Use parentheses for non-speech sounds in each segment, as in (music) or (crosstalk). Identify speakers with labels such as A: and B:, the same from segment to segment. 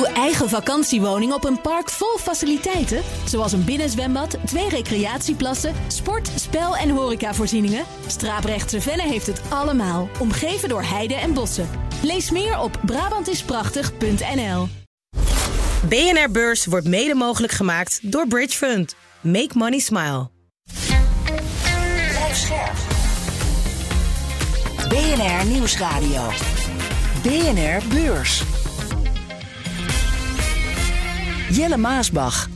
A: Uw eigen vakantiewoning op een park vol faciliteiten, zoals een binnenzwembad, twee recreatieplassen, sport, spel en horecavoorzieningen. Straaprechtse Venne heeft het allemaal, omgeven door heide en bossen. Lees meer op Brabantisprachtig.nl.
B: BNR Beurs wordt mede mogelijk gemaakt door Bridge Fund. Make money smile.
C: BNR Nieuwsradio. BNR Beurs. Jelle Maasbach.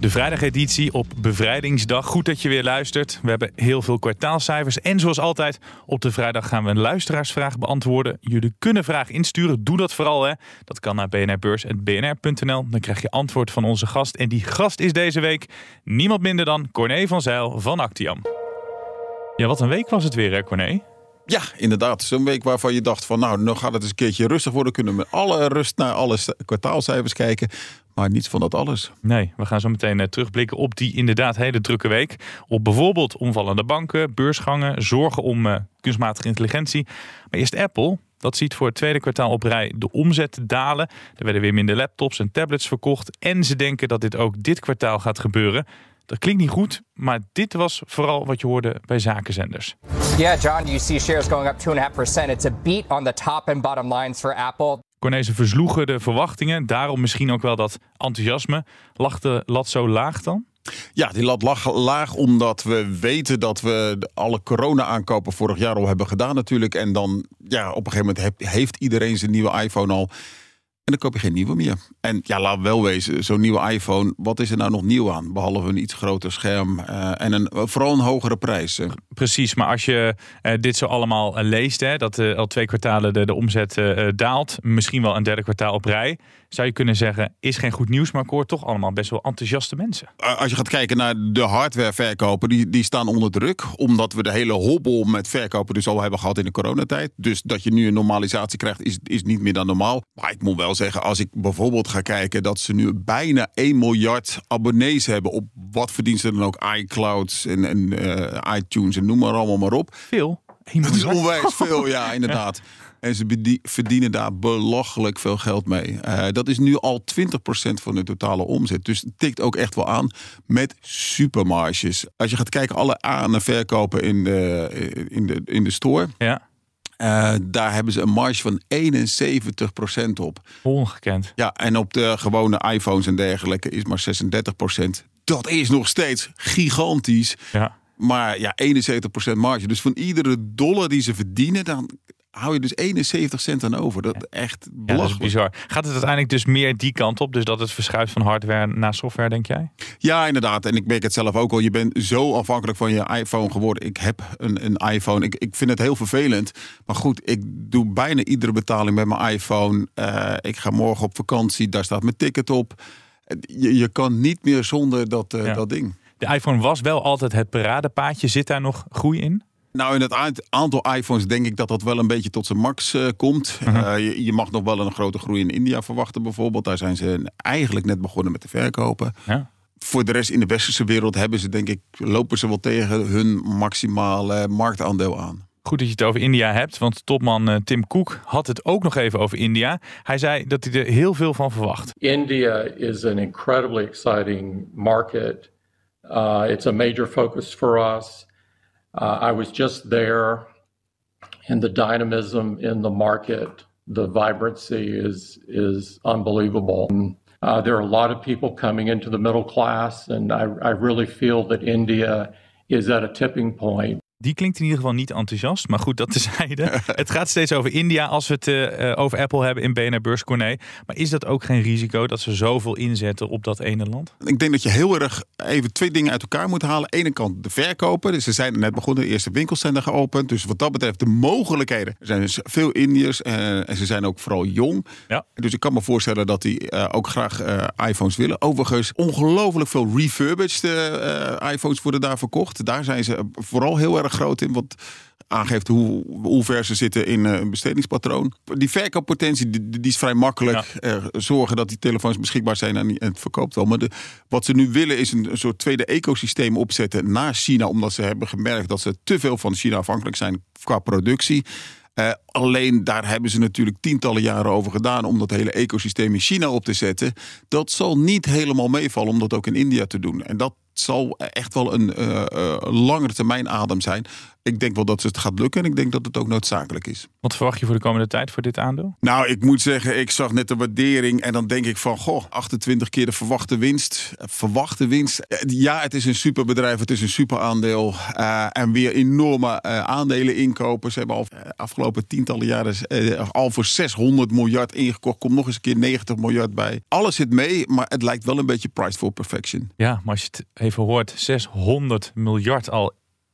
D: De vrijdageditie op Bevrijdingsdag. Goed dat je weer luistert. We hebben heel veel kwartaalcijfers. En zoals altijd, op de vrijdag gaan we een luisteraarsvraag beantwoorden. Jullie kunnen vragen insturen. Doe dat vooral. Hè. Dat kan naar bnrbeurs.bnr.nl. Dan krijg je antwoord van onze gast. En die gast is deze week niemand minder dan Corné van Zijl van Actiam. Ja, wat een week was het weer, hè, Corné?
E: Ja, inderdaad. Zo'n week waarvan je dacht van nou, nu gaat het eens een keertje rustig worden. Kunnen we met alle rust naar alle kwartaalcijfers kijken. Maar niets van dat alles.
D: Nee, we gaan zo meteen eh, terugblikken op die inderdaad hele drukke week. Op bijvoorbeeld omvallende banken, beursgangen, zorgen om uh, kunstmatige intelligentie. Maar eerst Apple. Dat ziet voor het tweede kwartaal op rij de omzet dalen. Er werden weer minder laptops en tablets verkocht. En ze denken dat dit ook dit kwartaal gaat gebeuren. Dat klinkt niet goed, maar dit was vooral wat je hoorde bij zakenzenders.
F: Yeah, John, you see shares going up 2.5%. It's a beat on the top and bottom lines for Apple.
D: Cornezen versloegen de verwachtingen. Daarom misschien ook wel dat enthousiasme. Lag de lat zo laag dan?
E: Ja, die lat lag laag omdat we weten dat we alle corona-aankopen vorig jaar al hebben gedaan natuurlijk. En dan, ja, op een gegeven moment heeft iedereen zijn nieuwe iPhone al. En dan koop je geen nieuwe meer. En ja, laat wel wezen, zo'n nieuwe iPhone, wat is er nou nog nieuw aan? Behalve een iets groter scherm uh, en een, vooral een hogere prijs.
D: Precies, maar als je uh, dit zo allemaal leest, hè, dat al twee kwartalen de, de omzet daalt, misschien wel een derde kwartaal op rij, zou je kunnen zeggen, is geen goed nieuws, maar ik hoor toch allemaal best wel enthousiaste mensen.
E: Als je gaat kijken naar de hardwareverkopen, die, die staan onder druk, omdat we de hele hobbel met verkopen dus al hebben gehad in de coronatijd. Dus dat je nu een normalisatie krijgt, is, is niet meer dan normaal. Maar ik moet wel zeggen, als ik bijvoorbeeld ga kijken dat ze nu bijna 1 miljard abonnees hebben op wat verdient ze dan ook iClouds en, en uh, iTunes en noem maar allemaal maar op.
D: Veel.
E: Dat is onwijs veel, (laughs) ja, inderdaad. En ze verdienen daar belachelijk veel geld mee. Uh, dat is nu al 20% van de totale omzet. Dus het tikt ook echt wel aan met supermarges. Als je gaat kijken, alle aan- en verkopen in de, in de, in de store.
D: Ja.
E: Uh, daar hebben ze een marge van 71% op.
D: Ongekend.
E: Ja, en op de gewone iPhones en dergelijke is maar 36%. Dat is nog steeds gigantisch.
D: Ja.
E: Maar ja, 71% marge. Dus van iedere dollar die ze verdienen, dan hou je dus 71 cent aan over. Dat echt belachelijk. Ja, dat is
D: bizar. Gaat het uiteindelijk dus meer die kant op? Dus dat het verschuift van hardware naar software, denk jij?
E: Ja, inderdaad. En ik merk het zelf ook al. Je bent zo afhankelijk van je iPhone geworden. Ik heb een, een iPhone. Ik, ik vind het heel vervelend. Maar goed, ik doe bijna iedere betaling met mijn iPhone. Uh, ik ga morgen op vakantie. Daar staat mijn ticket op. Je, je kan niet meer zonder dat, uh, ja. dat ding.
D: De iPhone was wel altijd het paradepaadje. Zit daar nog groei in?
E: Nou, in het aantal iPhones denk ik dat dat wel een beetje tot zijn max uh, komt. Uh -huh. uh, je, je, mag nog wel een grote groei in India verwachten bijvoorbeeld. Daar zijn ze eigenlijk net begonnen met te verkopen.
D: Ja.
E: Voor de rest in de westerse wereld hebben ze denk ik, lopen ze wel tegen hun maximale marktaandeel aan.
D: Goed dat je het over India hebt, want topman Tim Cook had het ook nog even over India. Hij zei dat hij er heel veel van verwacht.
G: India is an incredibly exciting market. Uh, it's a major focus for us. Uh, I was just there, and the dynamism in the market, the vibrancy is is unbelievable. Uh, there are a lot of people coming into the middle class, and I, I really feel that India is at a tipping point.
D: Die klinkt in ieder geval niet enthousiast, maar goed, dat tezijde. (laughs) het gaat steeds over India als we het uh, over Apple hebben in BNR Beurs Corné. Maar is dat ook geen risico dat ze zoveel inzetten op dat ene land?
E: Ik denk dat je heel erg even twee dingen uit elkaar moet halen. Aan de ene kant de verkopen. Dus ze zijn net begonnen, de eerste winkels zijn er geopend. Dus wat dat betreft de mogelijkheden. Er zijn dus veel Indiërs uh, en ze zijn ook vooral jong.
D: Ja.
E: Dus ik kan me voorstellen dat die uh, ook graag iPhones willen. Overigens, ongelooflijk veel refurbished iPhones worden daar verkocht. Daar zijn ze vooral heel erg groot in. Wat aangeeft hoe, hoe ver ze zitten in een bestedingspatroon. Die verkooppotentie die, die is vrij makkelijk. Ja. Uh, zorgen dat die telefoons beschikbaar zijn en het verkoopt wel. Maar de, wat ze nu willen is een, een soort tweede ecosysteem opzetten naar China. Omdat ze hebben gemerkt dat ze te veel van China afhankelijk zijn qua productie. Uh, alleen daar hebben ze natuurlijk tientallen jaren over gedaan om dat hele ecosysteem in China op te zetten. Dat zal niet helemaal meevallen om dat ook in India te doen. En dat zal echt wel een uh, uh, langere termijn adem zijn. Ik denk wel dat het gaat lukken en ik denk dat het ook noodzakelijk is.
D: Wat verwacht je voor de komende tijd voor dit aandeel?
E: Nou, ik moet zeggen, ik zag net de waardering en dan denk ik van, goh, 28 keer de verwachte winst. Verwachte winst. Ja, het is een superbedrijf, het is een super aandeel. Uh, en weer enorme uh, aandelen inkopen. Ze hebben al afgelopen tientallen jaren al voor 600 miljard ingekocht. Komt nog eens een keer 90 miljard bij. Alles zit mee, maar het lijkt wel een beetje price for perfection.
D: Ja, maar als je het even hoort, 600 miljard al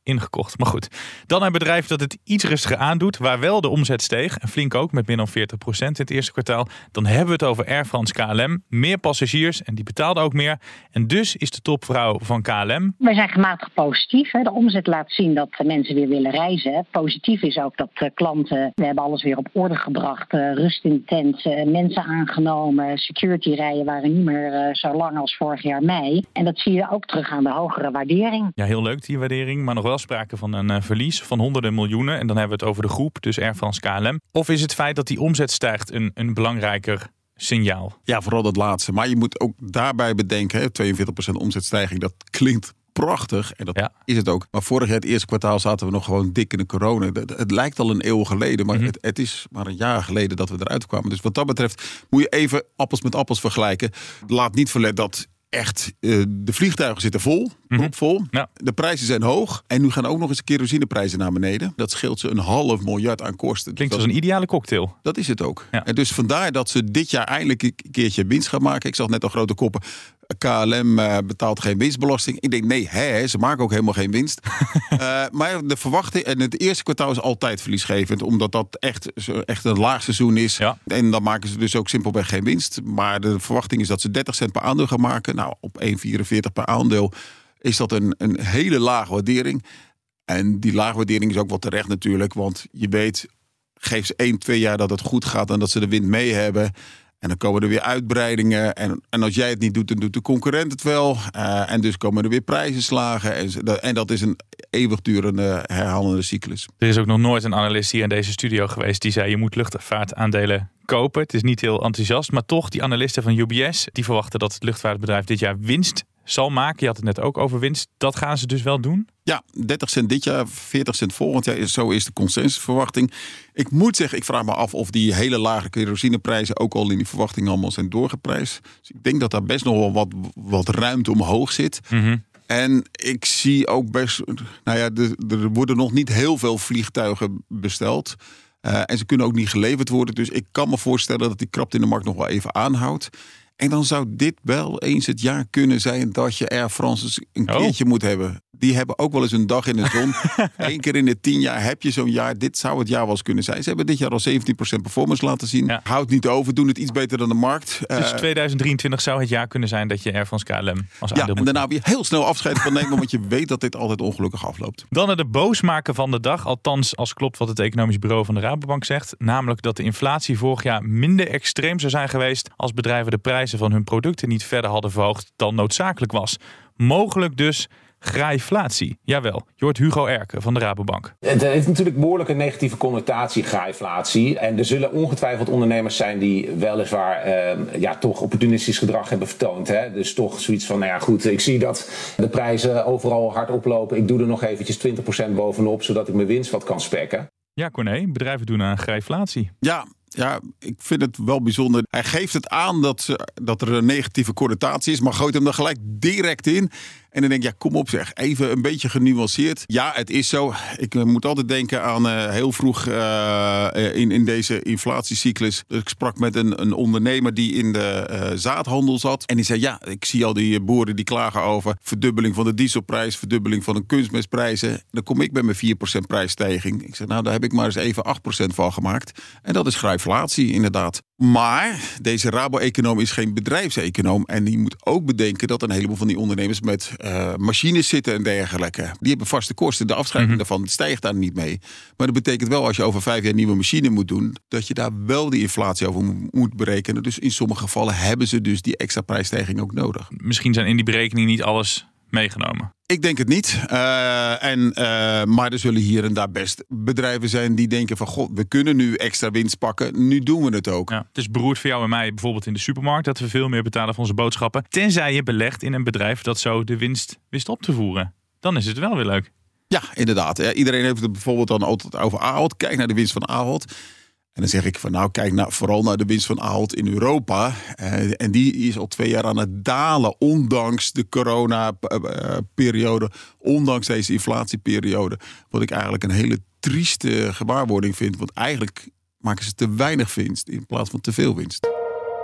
D: ingekocht. Maar goed, dan een bedrijf dat het iets rustiger aandoet, waar wel de omzet steeg, en flink ook met meer dan 40% in het eerste kwartaal. Dan hebben we het over Air France KLM. Meer passagiers en die betaalden ook meer. En dus is de topvrouw van KLM.
H: Wij zijn gematigd positief. Hè. De omzet laat zien dat mensen weer willen reizen. Positief is ook dat klanten, we hebben alles weer op orde gebracht. Rust in de tent, mensen aangenomen, security rijen waren niet meer zo lang als vorig jaar mei. En dat zie je ook terug aan de hogere waardering.
D: Ja, heel leuk die waardering, maar nog wel sprake van een uh, verlies van honderden miljoenen. En dan hebben we het over de groep, dus Air France KLM. Of is het feit dat die omzet stijgt een, een belangrijker signaal?
E: Ja, vooral dat laatste. Maar je moet ook daarbij bedenken, hè, 42% omzetstijging, dat klinkt prachtig. En dat
D: ja.
E: is het ook. Maar vorig jaar, het eerste kwartaal, zaten we nog gewoon dik in de corona. Het, het lijkt al een eeuw geleden, maar
D: Mhm.
E: het, het is maar een jaar geleden dat we eruit kwamen. Dus wat dat betreft moet je even appels met appels vergelijken. Laat niet verlet dat echt uh, de vliegtuigen zitten vol, propvol.
D: Ja.
E: De prijzen zijn hoog. En nu gaan ook nog eens de kerosineprijzen naar beneden. Dat scheelt ze een half miljard aan kosten.
D: Klinkt
E: dat,
D: als een ideale cocktail.
E: dat is het ook.
D: Ja.
E: En dus vandaar dat ze dit jaar eindelijk een keertje winst gaan maken. Ik zag net al grote koppen. KLM uh, betaalt geen winstbelasting. Ik denk, nee, hè, ze maken ook helemaal geen winst. uh, (laughs) maar de verwachting, en het eerste kwartaal is altijd verliesgevend, omdat dat echt, echt een laag seizoen is.
D: Ja.
E: En dan maken ze dus ook simpelweg geen winst. Maar de verwachting is dat ze 30 cent per aandeel gaan maken. Nou, op 1,44 per aandeel is dat een, een hele lage waardering. En die lage waardering is ook wel terecht natuurlijk, want je weet, geef ze 1, 2 jaar dat het goed gaat en dat ze de wind mee hebben. En dan komen er weer uitbreidingen. En, en als jij het niet doet, dan doet de concurrent het wel. Uh, en dus komen er weer prijzenslagen. En, en dat is een eeuwigdurende herhalende cyclus.
D: Er is ook nog nooit een analist hier in deze studio geweest die zei je moet luchtvaartaandelen kopen. Het is niet heel enthousiast, maar toch die analisten van UBS die verwachten dat het luchtvaartbedrijf dit jaar winst zal maken. Je had het net ook over winst. Dat gaan ze dus wel doen?
E: Ja, 30 cent dit jaar, 40 cent volgend jaar. Zo is de consensusverwachting. Ik moet zeggen, ik vraag me af of die hele lage kerosineprijzen ook al in die verwachting allemaal zijn doorgeprijsd. Dus ik denk dat daar best nog wel wat, wat ruimte omhoog zit.
D: Mm -hmm.
E: En ik zie ook best, nou ja, er, er worden nog niet heel veel vliegtuigen besteld. Uh, en ze kunnen ook niet geleverd worden. Dus ik kan me voorstellen dat die krapte in de markt nog wel even aanhoudt. En dan zou dit wel eens het jaar kunnen zijn dat je Air France een keertje oh. moet hebben. Die hebben ook wel eens een dag in de zon. (laughs) Eén keer in de tien jaar heb je zo'n jaar. Dit zou het jaar wel eens kunnen zijn. Ze hebben dit jaar al 17% performance laten zien.
D: Ja.
E: Houd niet over, doen het iets beter dan de markt.
D: Dus uh, 2023 zou het jaar kunnen zijn dat je Air France KLM als
E: ja,
D: aandeel
E: en daarna weer heel snel afscheid van nemen. want je weet dat dit altijd ongelukkig afloopt.
D: Dan naar de boosmaker van de dag. Althans, als klopt wat het economisch bureau van de Rabobank zegt. Namelijk dat de inflatie vorig jaar minder extreem zou zijn geweest... als bedrijven de prijzen van hun producten niet verder hadden verhoogd dan noodzakelijk was. Mogelijk dus graaiflatie. Jawel, je hoort Hugo Erken van de Rabobank.
I: Het heeft natuurlijk behoorlijk een negatieve connotatie, graaiflatie. En er zullen ongetwijfeld ondernemers zijn die weliswaar uh, ja, toch opportunistisch gedrag hebben vertoond. Hè? Dus toch zoiets van, nou ja goed, ik zie dat de prijzen overal hard oplopen. Ik doe er nog eventjes 20% bovenop, zodat ik mijn winst wat kan spekken.
D: Ja, Corné, bedrijven doen aan graaiflatie.
E: Ja, ja, ik vind het wel bijzonder. Hij geeft het aan dat, ze, dat er een negatieve connotatie is, maar gooit hem er gelijk direct in. En dan denk ik, ja, kom op zeg, even een beetje genuanceerd. Ja, het is zo. Ik uh, moet altijd denken aan uh, heel vroeg uh, in, in deze inflatiecyclus. Ik sprak met een, een ondernemer die in de zaadhandel zat. En die zei, ja, ik zie al die boeren die klagen over verdubbeling van de dieselprijs, verdubbeling van de kunstmestprijzen. Dan kom ik bij mijn 4% prijsstijging. Ik zeg, nou, daar heb ik maar eens even 8% van gemaakt. En dat is grijflatie, inderdaad. Maar deze Rabo-econoom is geen bedrijfseconoom. En die moet ook bedenken dat een heleboel van die ondernemers met uh, machines zitten en dergelijke. Die hebben vaste kosten. De afschrijving mm -hmm. daarvan stijgt daar niet mee. Maar dat betekent wel als je over vijf jaar nieuwe machine moet doen, dat je daar wel die inflatie over moet berekenen. Dus in sommige gevallen hebben ze dus die extra prijsstijging ook nodig.
D: Misschien zijn in die berekening niet alles meegenomen.
E: Ik denk het niet. Uh, en, uh, maar er zullen hier en daar best bedrijven zijn die denken van... god, we kunnen nu extra winst pakken, nu doen we het ook.
D: Ja, het is beroerd voor jou en mij bijvoorbeeld in de supermarkt... dat we veel meer betalen voor onze boodschappen. Tenzij je belegt in een bedrijf dat zo de winst wist op te voeren. Dan is het wel weer leuk.
E: Ja, inderdaad. iedereen heeft het bijvoorbeeld dan altijd over Ahold. Kijk naar de winst van Ahold. En dan zeg ik van nou, kijk nou, vooral naar de winst van Ahold in Europa. Uh, en die is al twee jaar aan het dalen, ondanks de corona-periode, ondanks deze inflatieperiode. Wat ik eigenlijk een hele trieste gewaarwording vind. Want eigenlijk maken ze te weinig winst in plaats van te veel winst.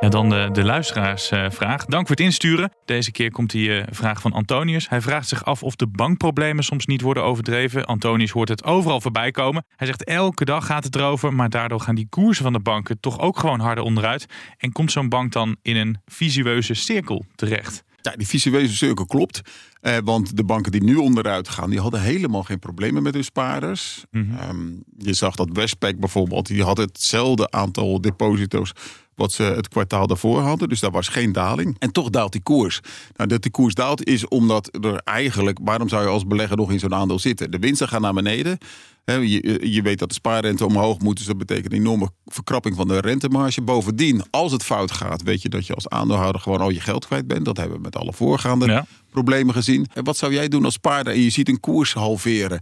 D: En dan de, de luisteraarsvraag. Dank voor het insturen. Deze keer komt die uh, vraag van Antonius. Hij vraagt zich af of de bankproblemen soms niet worden overdreven. Antonius hoort het overal voorbij komen. Hij zegt elke dag gaat het erover, maar daardoor gaan die koersen van de banken toch ook gewoon harder onderuit. En komt zo'n bank dan in een visueuze cirkel terecht.
E: Ja, die visueuze cirkel klopt. Eh, want de banken die nu onderuit gaan, die hadden helemaal geen problemen met hun spaarders. Mm -hmm. um, je zag dat Westpac bijvoorbeeld, die had hetzelfde aantal deposito's wat ze het kwartaal daarvoor hadden. Dus daar was geen daling. En toch daalt die koers. Nou, dat die koers daalt is omdat er eigenlijk... waarom zou je als belegger nog in zo'n aandeel zitten? De winsten gaan naar beneden. Je, je, weet dat de spaarrente omhoog moet, dus dat betekent een enorme verkrapping van de rentemarge. Bovendien, als het fout gaat, weet je dat je als aandeelhouder gewoon al je geld kwijt bent. Dat hebben we met alle voorgaande problemen gezien. En wat zou jij doen als spaarder en je ziet een koers halveren?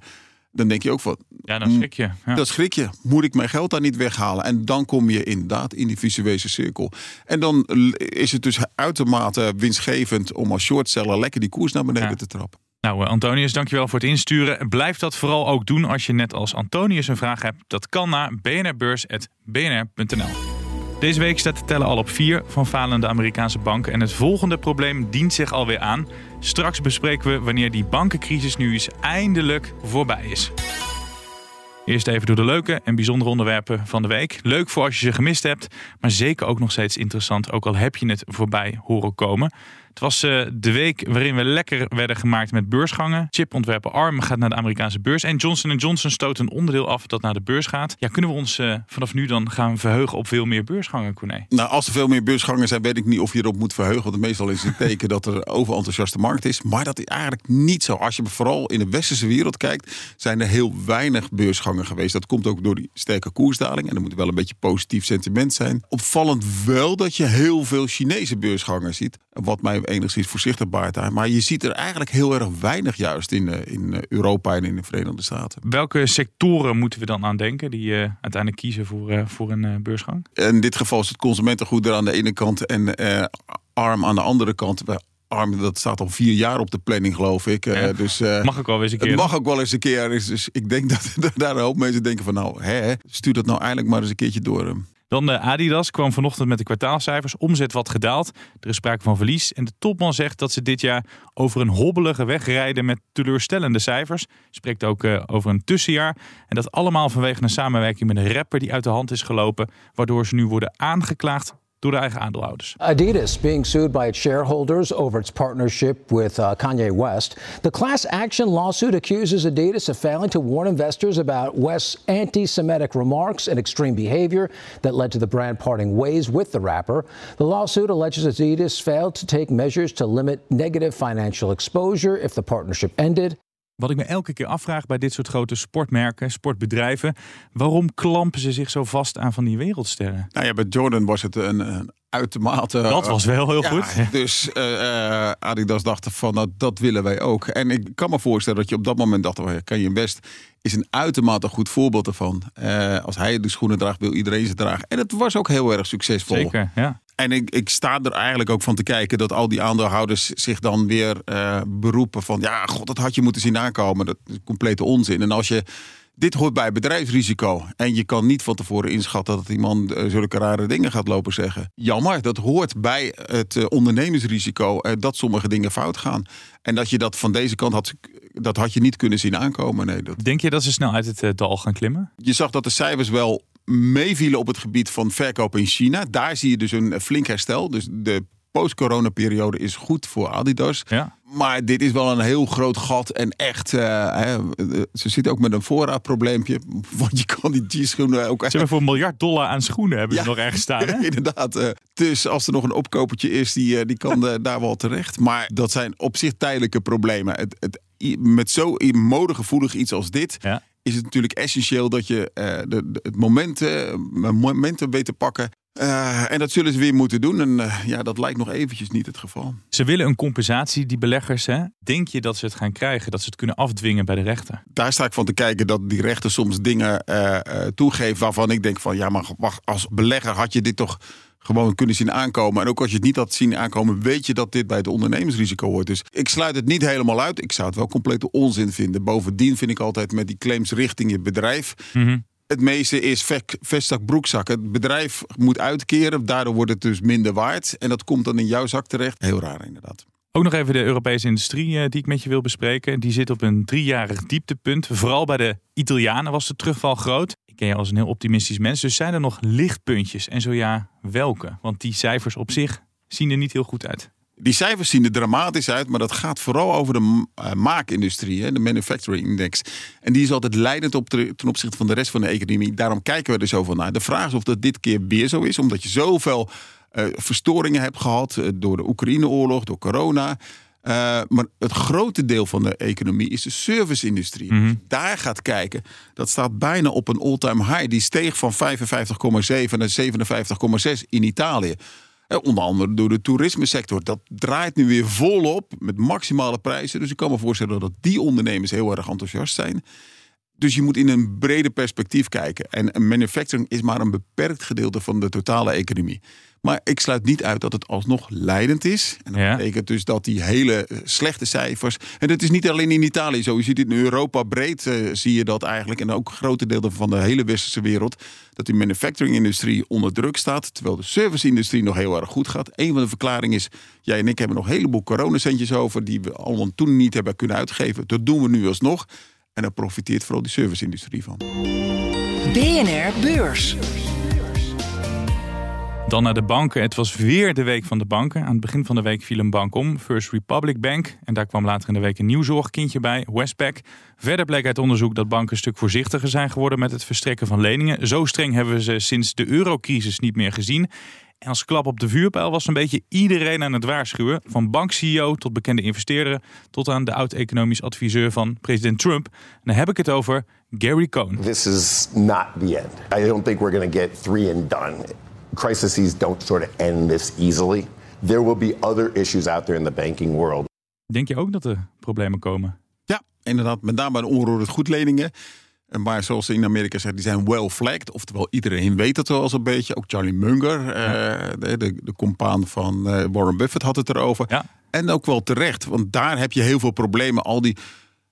E: dan denk je ook van.
D: Ja, dan schrik je. Ja.
E: Dat schrik je. Moet ik mijn geld daar niet weghalen? En dan kom je inderdaad in die visuele cirkel. En dan is het dus uitermate winstgevend om als shortseller lekker die koers naar beneden te trappen.
D: Nou, Antonius, dankjewel voor het insturen. Blijf dat vooral ook doen als je net als Antonius een vraag hebt. Dat kan naar bnrbeurs.bnr.nl. Deze week staat de tellen al op vier van falende Amerikaanse banken. En het volgende probleem dient zich alweer aan. Straks bespreken we wanneer die bankencrisis nu eens eindelijk voorbij is. Eerst even door de leuke en bijzondere onderwerpen van de week. Leuk voor als je ze gemist hebt, maar zeker ook nog steeds interessant, ook al heb je het voorbij horen komen. Het was uh, de week waarin we lekker werden gemaakt met beursgangen. Chipontwerper ARM gaat naar de Amerikaanse beurs. En Johnson Johnson stoot een onderdeel af dat naar de beurs gaat. Ja, kunnen we ons uh, vanaf nu dan gaan verheugen op veel meer beursgangen, Corné?
E: Nou, als er veel meer beursgangen zijn, weet ik niet of je erop moet verheugen. Want meestal is het teken dat er overenthousiaste markt is. Maar dat is eigenlijk niet zo. Als je vooral in de westerse wereld kijkt, zijn er heel weinig beursgangen geweest. Dat komt ook door die sterke koersdaling. En er moet wel een beetje positief sentiment zijn. Opvallend wel dat je heel veel Chinese beursgangen ziet. Wat mij enigszins voorzichtig baart Maar je ziet er eigenlijk heel erg weinig juist in, eh, in eh, Europa en in de Verenigde Staten.
D: Welke sectoren moeten we dan aan denken die uh, uiteindelijk kiezen voor, voor een beursgang?
E: In dit geval is het consumentengoed er aan de ene kant en arm aan de andere kant. Arm, dat staat al vier jaar op de planning, geloof ik. Ja,
D: dus, mag ook wel eens een keer.
E: Het mag ook wel eens een keer. Dus ik denk (laughs) dat daar een hoop mensen denken van nou, hè, stuur dat nou eigenlijk maar eens een keertje door.
D: Dan de Adidas kwam vanochtend met de kwartaalcijfers. Omzet wat gedaald. Er is sprake van verlies. En de topman zegt dat ze dit jaar over een hobbelige weg rijden met teleurstellende cijfers. Spreekt ook uh, over een tussenjaar. En dat allemaal vanwege een samenwerking met een rapper die uit de hand is gelopen. Waardoor ze nu worden aangeklaagd door de eigen aandeelhouders.
J: Adidas being sued by its shareholders over its partnership with uh, Kanye West. The class action lawsuit accuses Adidas of failing to warn investors about West's anti-Semitic remarks and extreme behavior that led to the brand parting ways with the rapper. The lawsuit alleges Adidas failed to take measures to limit negative financial exposure if the partnership ended.
D: Wat ik me elke keer afvraag bij dit soort grote sportmerken, sportbedrijven, waarom klampen ze zich zo vast aan van die wereldsterren?
E: Nou ja, bij Jordan was het een, een uitermate.
D: Dat was wel heel goed. (laughs)
E: Dus uh, Adidas dacht van nou, dat willen wij ook. En ik kan me voorstellen dat je op dat moment dacht, oh, kan je best is een uitermate goed voorbeeld ervan. Uh, als hij de schoenen draagt, wil iedereen ze dragen. En het was ook heel erg succesvol.
D: Zeker, ja.
E: En ik, ik sta er eigenlijk ook van te kijken dat al die aandeelhouders zich dan weer uh, beroepen van ja, god, dat had je moeten zien aankomen. Dat is complete onzin. En als je dit hoort bij bedrijfsrisico. En je kan niet van tevoren inschatten dat iemand uh, zulke rare dingen gaat lopen zeggen. Jammer, dat hoort bij het uh, ondernemersrisico uh, dat sommige dingen fout gaan. En dat je dat van deze kant had, dat had je niet kunnen zien aankomen. Nee, dat...
D: Denk je dat ze snel uit het dal gaan klimmen?
E: Je zag dat de cijfers wel meevielen op het gebied van verkoop in China. Daar zie je dus een flink herstel. Dus de post-corona-periode is goed voor Adidas.
D: Ja.
E: Maar dit is wel een heel groot gat. En echt, uh, hè, ze zitten ook met een voorraadprobleempje. (laughs) Want je kan die G-schoenen ook...
D: Ze hebben voor een miljard dollar aan schoenen hebben ze nog ergens staan. Hè? (laughs)
E: inderdaad. Uh, dus als er nog een opkopertje is, die, uh, die kan daar wel terecht. Maar dat zijn op zich tijdelijke problemen. Het, het met zo modegevoelig iets als dit...
D: Ja.
E: is het natuurlijk essentieel dat je eh, de, de- het moment, eh, momentum weet te pakken. Eh, en dat zullen ze weer moeten doen. En eh, ja, dat lijkt nog eventjes niet het geval.
D: Ze willen een compensatie, die beleggers. Hè? Denk je dat ze het gaan krijgen? Dat ze het kunnen afdwingen bij de rechter?
E: Daar sta ik van te kijken dat die rechter soms dingen eh, eh, toegeeft waarvan ik denk van ja, maar wacht, als belegger had je dit toch gewoon kunnen zien aankomen. En ook als je het niet had zien aankomen, weet je dat dit bij het ondernemersrisico hoort. Dus ik sluit het niet helemaal uit. Ik zou het wel complete onzin vinden. Bovendien vind ik altijd met die claims richting je bedrijf. Het meeste is vestzak, broekzak. Het bedrijf moet uitkeren, daardoor wordt het dus minder waard. En dat komt dan in jouw zak terecht. Heel raar inderdaad.
D: Ook nog even de Europese industrie eh, die ik met je wil bespreken. Die zit op een driejarig dieptepunt. Vooral bij de Italianen was de terugval groot. Ik ken je als een heel optimistisch mens. Dus zijn er nog lichtpuntjes? En zo ja, welke? Want die cijfers op zich zien er niet heel goed uit.
E: Die cijfers zien er dramatisch uit, maar dat gaat vooral over de eh, maakindustrie, hè, de manufacturing index. En die is altijd leidend op ten opzichte van de rest van de economie. Daarom kijken we er zoveel naar. De vraag is of dat dit keer weer zo is, omdat je zoveel eh, verstoringen hebt gehad eh, door de Oekraïne-oorlog, door corona. Maar het grote deel van de economie is de serviceindustrie. Je Daar gaat kijken. Dat staat bijna op een all-time high. Die steeg van 55,7 naar 57,6 in Italië. Eh, Onder andere door de toerismesector. Dat draait nu weer volop met maximale prijzen. Dus ik kan me voorstellen dat die ondernemers heel erg enthousiast zijn. Dus je moet in een breder perspectief kijken. En manufacturing is maar een beperkt gedeelte van de totale economie. Maar ik sluit niet uit dat het alsnog leidend is. En dat
D: Ja.
E: betekent dus dat die hele eh, slechte cijfers. En dat is niet alleen in Italië zo. Je ziet het in Europa breed, eh, zie je dat eigenlijk. En ook grote delen van de hele westerse wereld. Dat die manufacturing-industrie onder druk staat. Terwijl de service-industrie nog heel erg goed gaat. Een van de verklaringen is. Jij en ik hebben nog een heleboel coronacentjes over. die we allemaal toen niet hebben kunnen uitgeven. Dat doen we nu alsnog. En daar profiteert vooral die service-industrie van.
C: BNR Beurs.
D: Dan naar de banken. Het was weer de week van de banken. Aan het begin van de week viel een bank om, First Republic Bank. En daar kwam later in de week een nieuw zorgkindje bij, Westpac. Verder bleek uit onderzoek dat banken een stuk voorzichtiger zijn geworden met het verstrekken van leningen. Zo streng hebben we ze sinds de eurocrisis niet meer gezien. En als klap op de vuurpijl was een beetje iedereen aan het waarschuwen. Van bank-CEO tot bekende investeerder tot aan de oud-economisch adviseur van president Trump. En dan heb ik het over Gary Cohn.
K: This is not the end. I don't think we're going to get three and done. Crises don't sort of end this easily. There will be other issues out there in the banking world.
D: Denk je ook dat er problemen komen?
E: Ja, inderdaad. Met name bij de onroerend goedleningen. Maar zoals ze in Amerika zeggen, die zijn well flagged. Oftewel, iedereen weet het wel eens een beetje. Ook Charlie Munger, eh, de, de, de compaan van eh, Warren Buffett, had het erover.
D: Ja.
E: En ook wel terecht, want daar heb je heel veel problemen. Al die,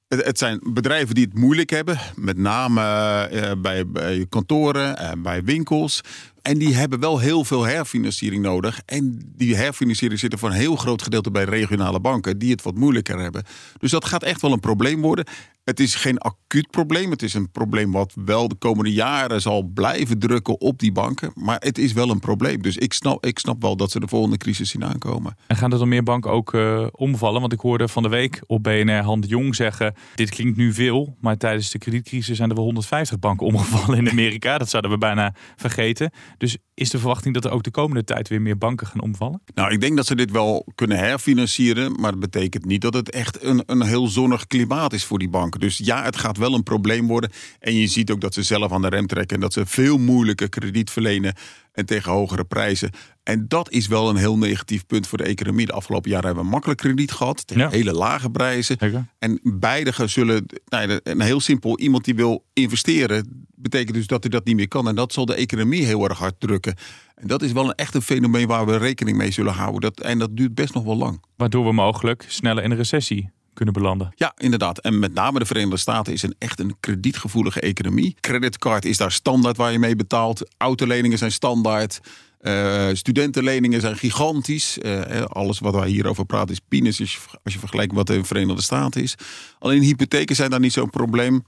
E: het, het zijn bedrijven die het moeilijk hebben. Met name eh, bij, bij kantoren, en bij winkels. En die hebben wel heel veel herfinanciering nodig. En die herfinanciering zit er voor een heel groot gedeelte bij regionale banken, die het wat moeilijker hebben. Dus dat gaat echt wel een probleem worden. Het is geen acuut probleem. Het is een probleem wat wel de komende jaren zal blijven drukken op die banken. Maar het is wel een probleem. Dus ik snap, ik snap wel dat ze de volgende crisis zien aankomen.
D: En gaan er dan meer banken ook eh, omvallen? Want ik hoorde van de week op BNR Han de Jong zeggen... dit klinkt nu veel, maar tijdens de kredietcrisis zijn er wel 150 banken omgevallen in Amerika. Dat zouden we bijna vergeten. Dus is de verwachting dat er ook de komende tijd weer meer banken gaan omvallen?
E: Nou, ik denk dat ze dit wel kunnen herfinancieren. Maar dat betekent niet dat het echt een, een heel zonnig klimaat is voor die banken. Dus ja, het gaat wel een probleem worden. En je ziet ook dat ze zelf aan de rem trekken. En dat ze veel moeilijker krediet verlenen. En tegen hogere prijzen. En dat is wel een heel negatief punt voor de economie. De afgelopen jaren hebben we makkelijk krediet gehad. Tegen
D: Ja.
E: hele lage prijzen. En beide zullen. Nou, een heel simpel, iemand die wil investeren. Betekent dus dat hij dat niet meer kan. En dat zal de economie heel erg hard drukken. En dat is wel een echt een fenomeen waar we rekening mee zullen houden. Dat, en dat duurt best nog wel lang.
D: Waardoor we mogelijk sneller in een recessie kunnen belanden.
E: Ja, inderdaad. En met name de Verenigde Staten is een echt een kredietgevoelige economie. Creditcard is daar standaard waar je mee betaalt. Autoleningen zijn standaard. Eh, studentenleningen zijn gigantisch. Eh, alles wat wij hierover praten is peanuts als je, vergelijkt wat de Verenigde Staten is. Alleen hypotheken zijn daar niet zo'n probleem.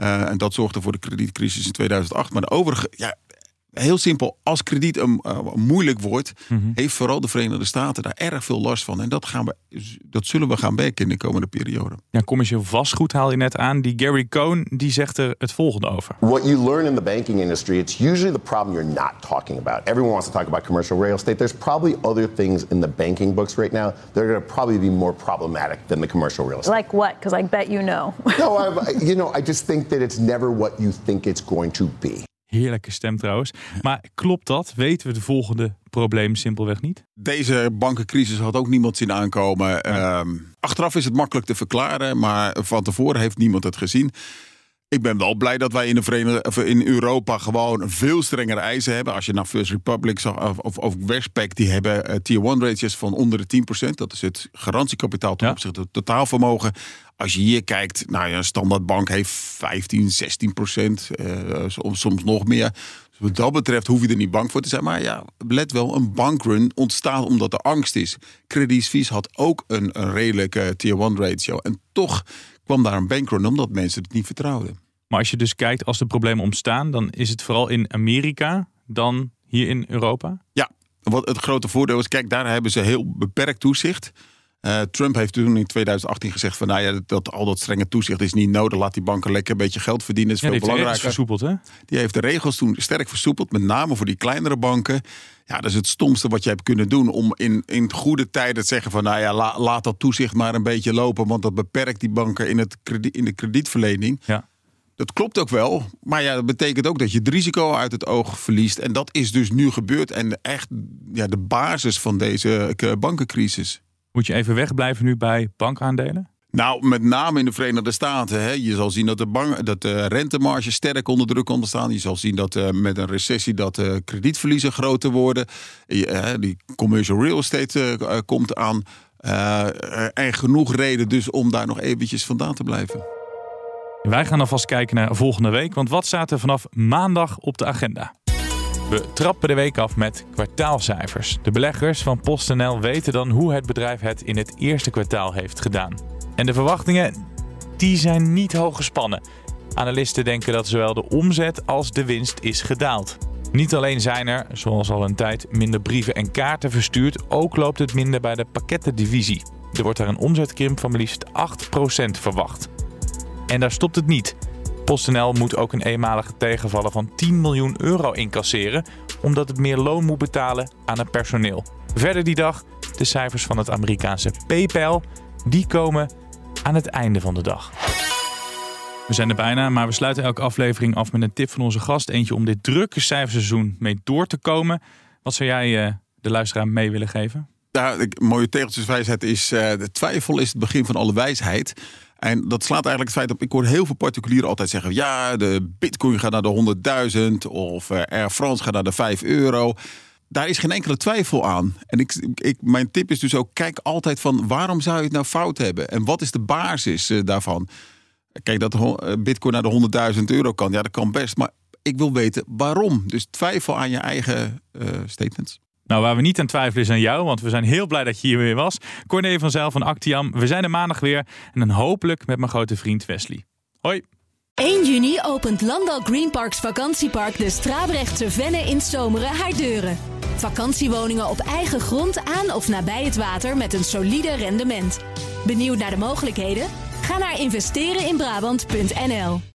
E: Eh, en dat zorgde voor de kredietcrisis in 2008. Maar de overige, ja, Heel simpel, als krediet een, uh, moeilijk wordt,
D: Mhm.
E: heeft vooral de Verenigde Staten daar erg veel last van. En dat, gaan we, dat zullen we gaan merken in de komende periode.
D: Ja, commercieel vastgoed haal je net aan. Die Gary Cohn die zegt er het volgende over.
K: What you learn in the banking industry, it's usually the problem you're not talking about. Everyone wants to talk about commercial real estate. There's probably other things in the banking books right now that are going to probably be more problematic than the commercial real estate.
L: Like what? Because I bet you know.
K: no, (laughs) I, you know, I just think that it's never what you think it's going to be.
D: Heerlijke stem trouwens. Maar klopt dat? Weten we de volgende probleem simpelweg niet?
E: Deze bankencrisis had ook niemand zien aankomen. Ehm, achteraf is het makkelijk te verklaren, maar van tevoren heeft niemand het gezien. Ik ben wel blij dat wij in, de Verenigde, of in Europa gewoon veel strengere eisen hebben. Als je naar First Republic zag, of, of Westpac, die hebben uh, tier 1 ratios van onder de 10%. Dat is het garantiekapitaal ten opzichte van het totaalvermogen. Als je hier kijkt, nou ja, een standaardbank heeft 15, 16 procent, uh, soms, soms nog meer. Dus wat dat betreft hoef je er niet bang voor te zijn. Maar ja, let wel, een bankrun ontstaat omdat er angst is. Credit Suisse had ook een, een redelijke tier 1 ratio. En toch kwam daar een bankrun omdat mensen het niet vertrouwden.
D: Maar als je dus kijkt, als de problemen ontstaan, dan is het vooral in Amerika dan hier in Europa?
E: Ja, wat het grote voordeel is, kijk, daar hebben ze heel beperkt toezicht. Uh, Trump heeft toen in 2018 gezegd van nou ja, dat, dat, al dat strenge toezicht is niet nodig. Laat die banken lekker een beetje geld verdienen. Dat is
D: ja,
E: veel belangrijker.
D: versoepeld, hè?
E: Die heeft de regels toen sterk versoepeld, met name voor die kleinere banken. Ja, dat is het stomste wat je hebt kunnen doen om in, in goede tijden te zeggen van nou ja, la, laat dat toezicht maar een beetje lopen, want dat beperkt die banken in, het krediet, in de kredietverlening.
D: Ja.
E: Dat klopt ook wel, maar ja, dat betekent ook dat je het risico uit het oog verliest. En dat is dus nu gebeurd en echt ja, de basis van deze bankencrisis.
D: Moet je even wegblijven nu bij bankaandelen?
E: Nou, met name in de Verenigde Staten. Hè. Je zal zien dat de, bank, dat de rentemarge sterk onder druk komt te staan. Je zal zien dat uh, met een recessie dat uh, kredietverliezen groter worden. Uh, die commercial real estate komt aan. en genoeg reden dus om daar nog eventjes vandaan te blijven.
D: Wij gaan alvast kijken naar volgende week. Want wat staat er vanaf maandag op de agenda? We trappen de week af met kwartaalcijfers. De beleggers van PostNL weten dan hoe het bedrijf het in het eerste kwartaal heeft gedaan. En de verwachtingen, die zijn niet hoog gespannen. Analisten denken dat zowel de omzet als de winst is gedaald. Niet alleen zijn er, zoals al een tijd, minder brieven en kaarten verstuurd, ook loopt het minder bij de pakkettendivisie. Er wordt daar een omzetkrimp van maar liefst 8% verwacht. En daar stopt het niet. PostNL moet ook een eenmalige tegenvallen van 10 miljoen euro incasseren, omdat het meer loon moet betalen aan het personeel. Verder die dag de cijfers van het Amerikaanse PayPal, die komen aan het einde van de dag. We zijn er bijna, maar we sluiten elke aflevering af met een tip van onze gast. Eentje om dit drukke cijferseizoen mee door te komen. Wat zou jij uh, de luisteraar mee willen geven?
E: Ja, de mooie tegeltjeswijsheid is: uh, de twijfel is het begin van alle wijsheid. En dat slaat eigenlijk het feit op. Ik hoor heel veel particulieren altijd zeggen: ja, de Bitcoin gaat naar de 100.000 of uh, Air France gaat naar de 5 euro. Daar is geen enkele twijfel aan. En ik, ik, mijn tip is dus ook: kijk altijd van waarom zou je het nou fout hebben? En wat is de basis uh, daarvan? Kijk, dat Bitcoin naar de 100.000 euro kan, ja, dat kan best. Maar ik wil weten waarom. Dus twijfel aan je eigen statements.
D: Nou, waar we niet aan twijfelen is aan jou, want we zijn heel blij dat je hier weer was. Corné van Zijl van Actiam. We zijn er maandag weer en dan hopelijk met mijn grote vriend Wesley. Hoi!
A: 1 juni opent Landal Green Parks vakantiepark de Strabrechtse Venne in Zomeren haar deuren. Vakantiewoningen op eigen grond aan of nabij het water met een solide rendement. Benieuwd naar de mogelijkheden? Ga naar investereninbrabant.nl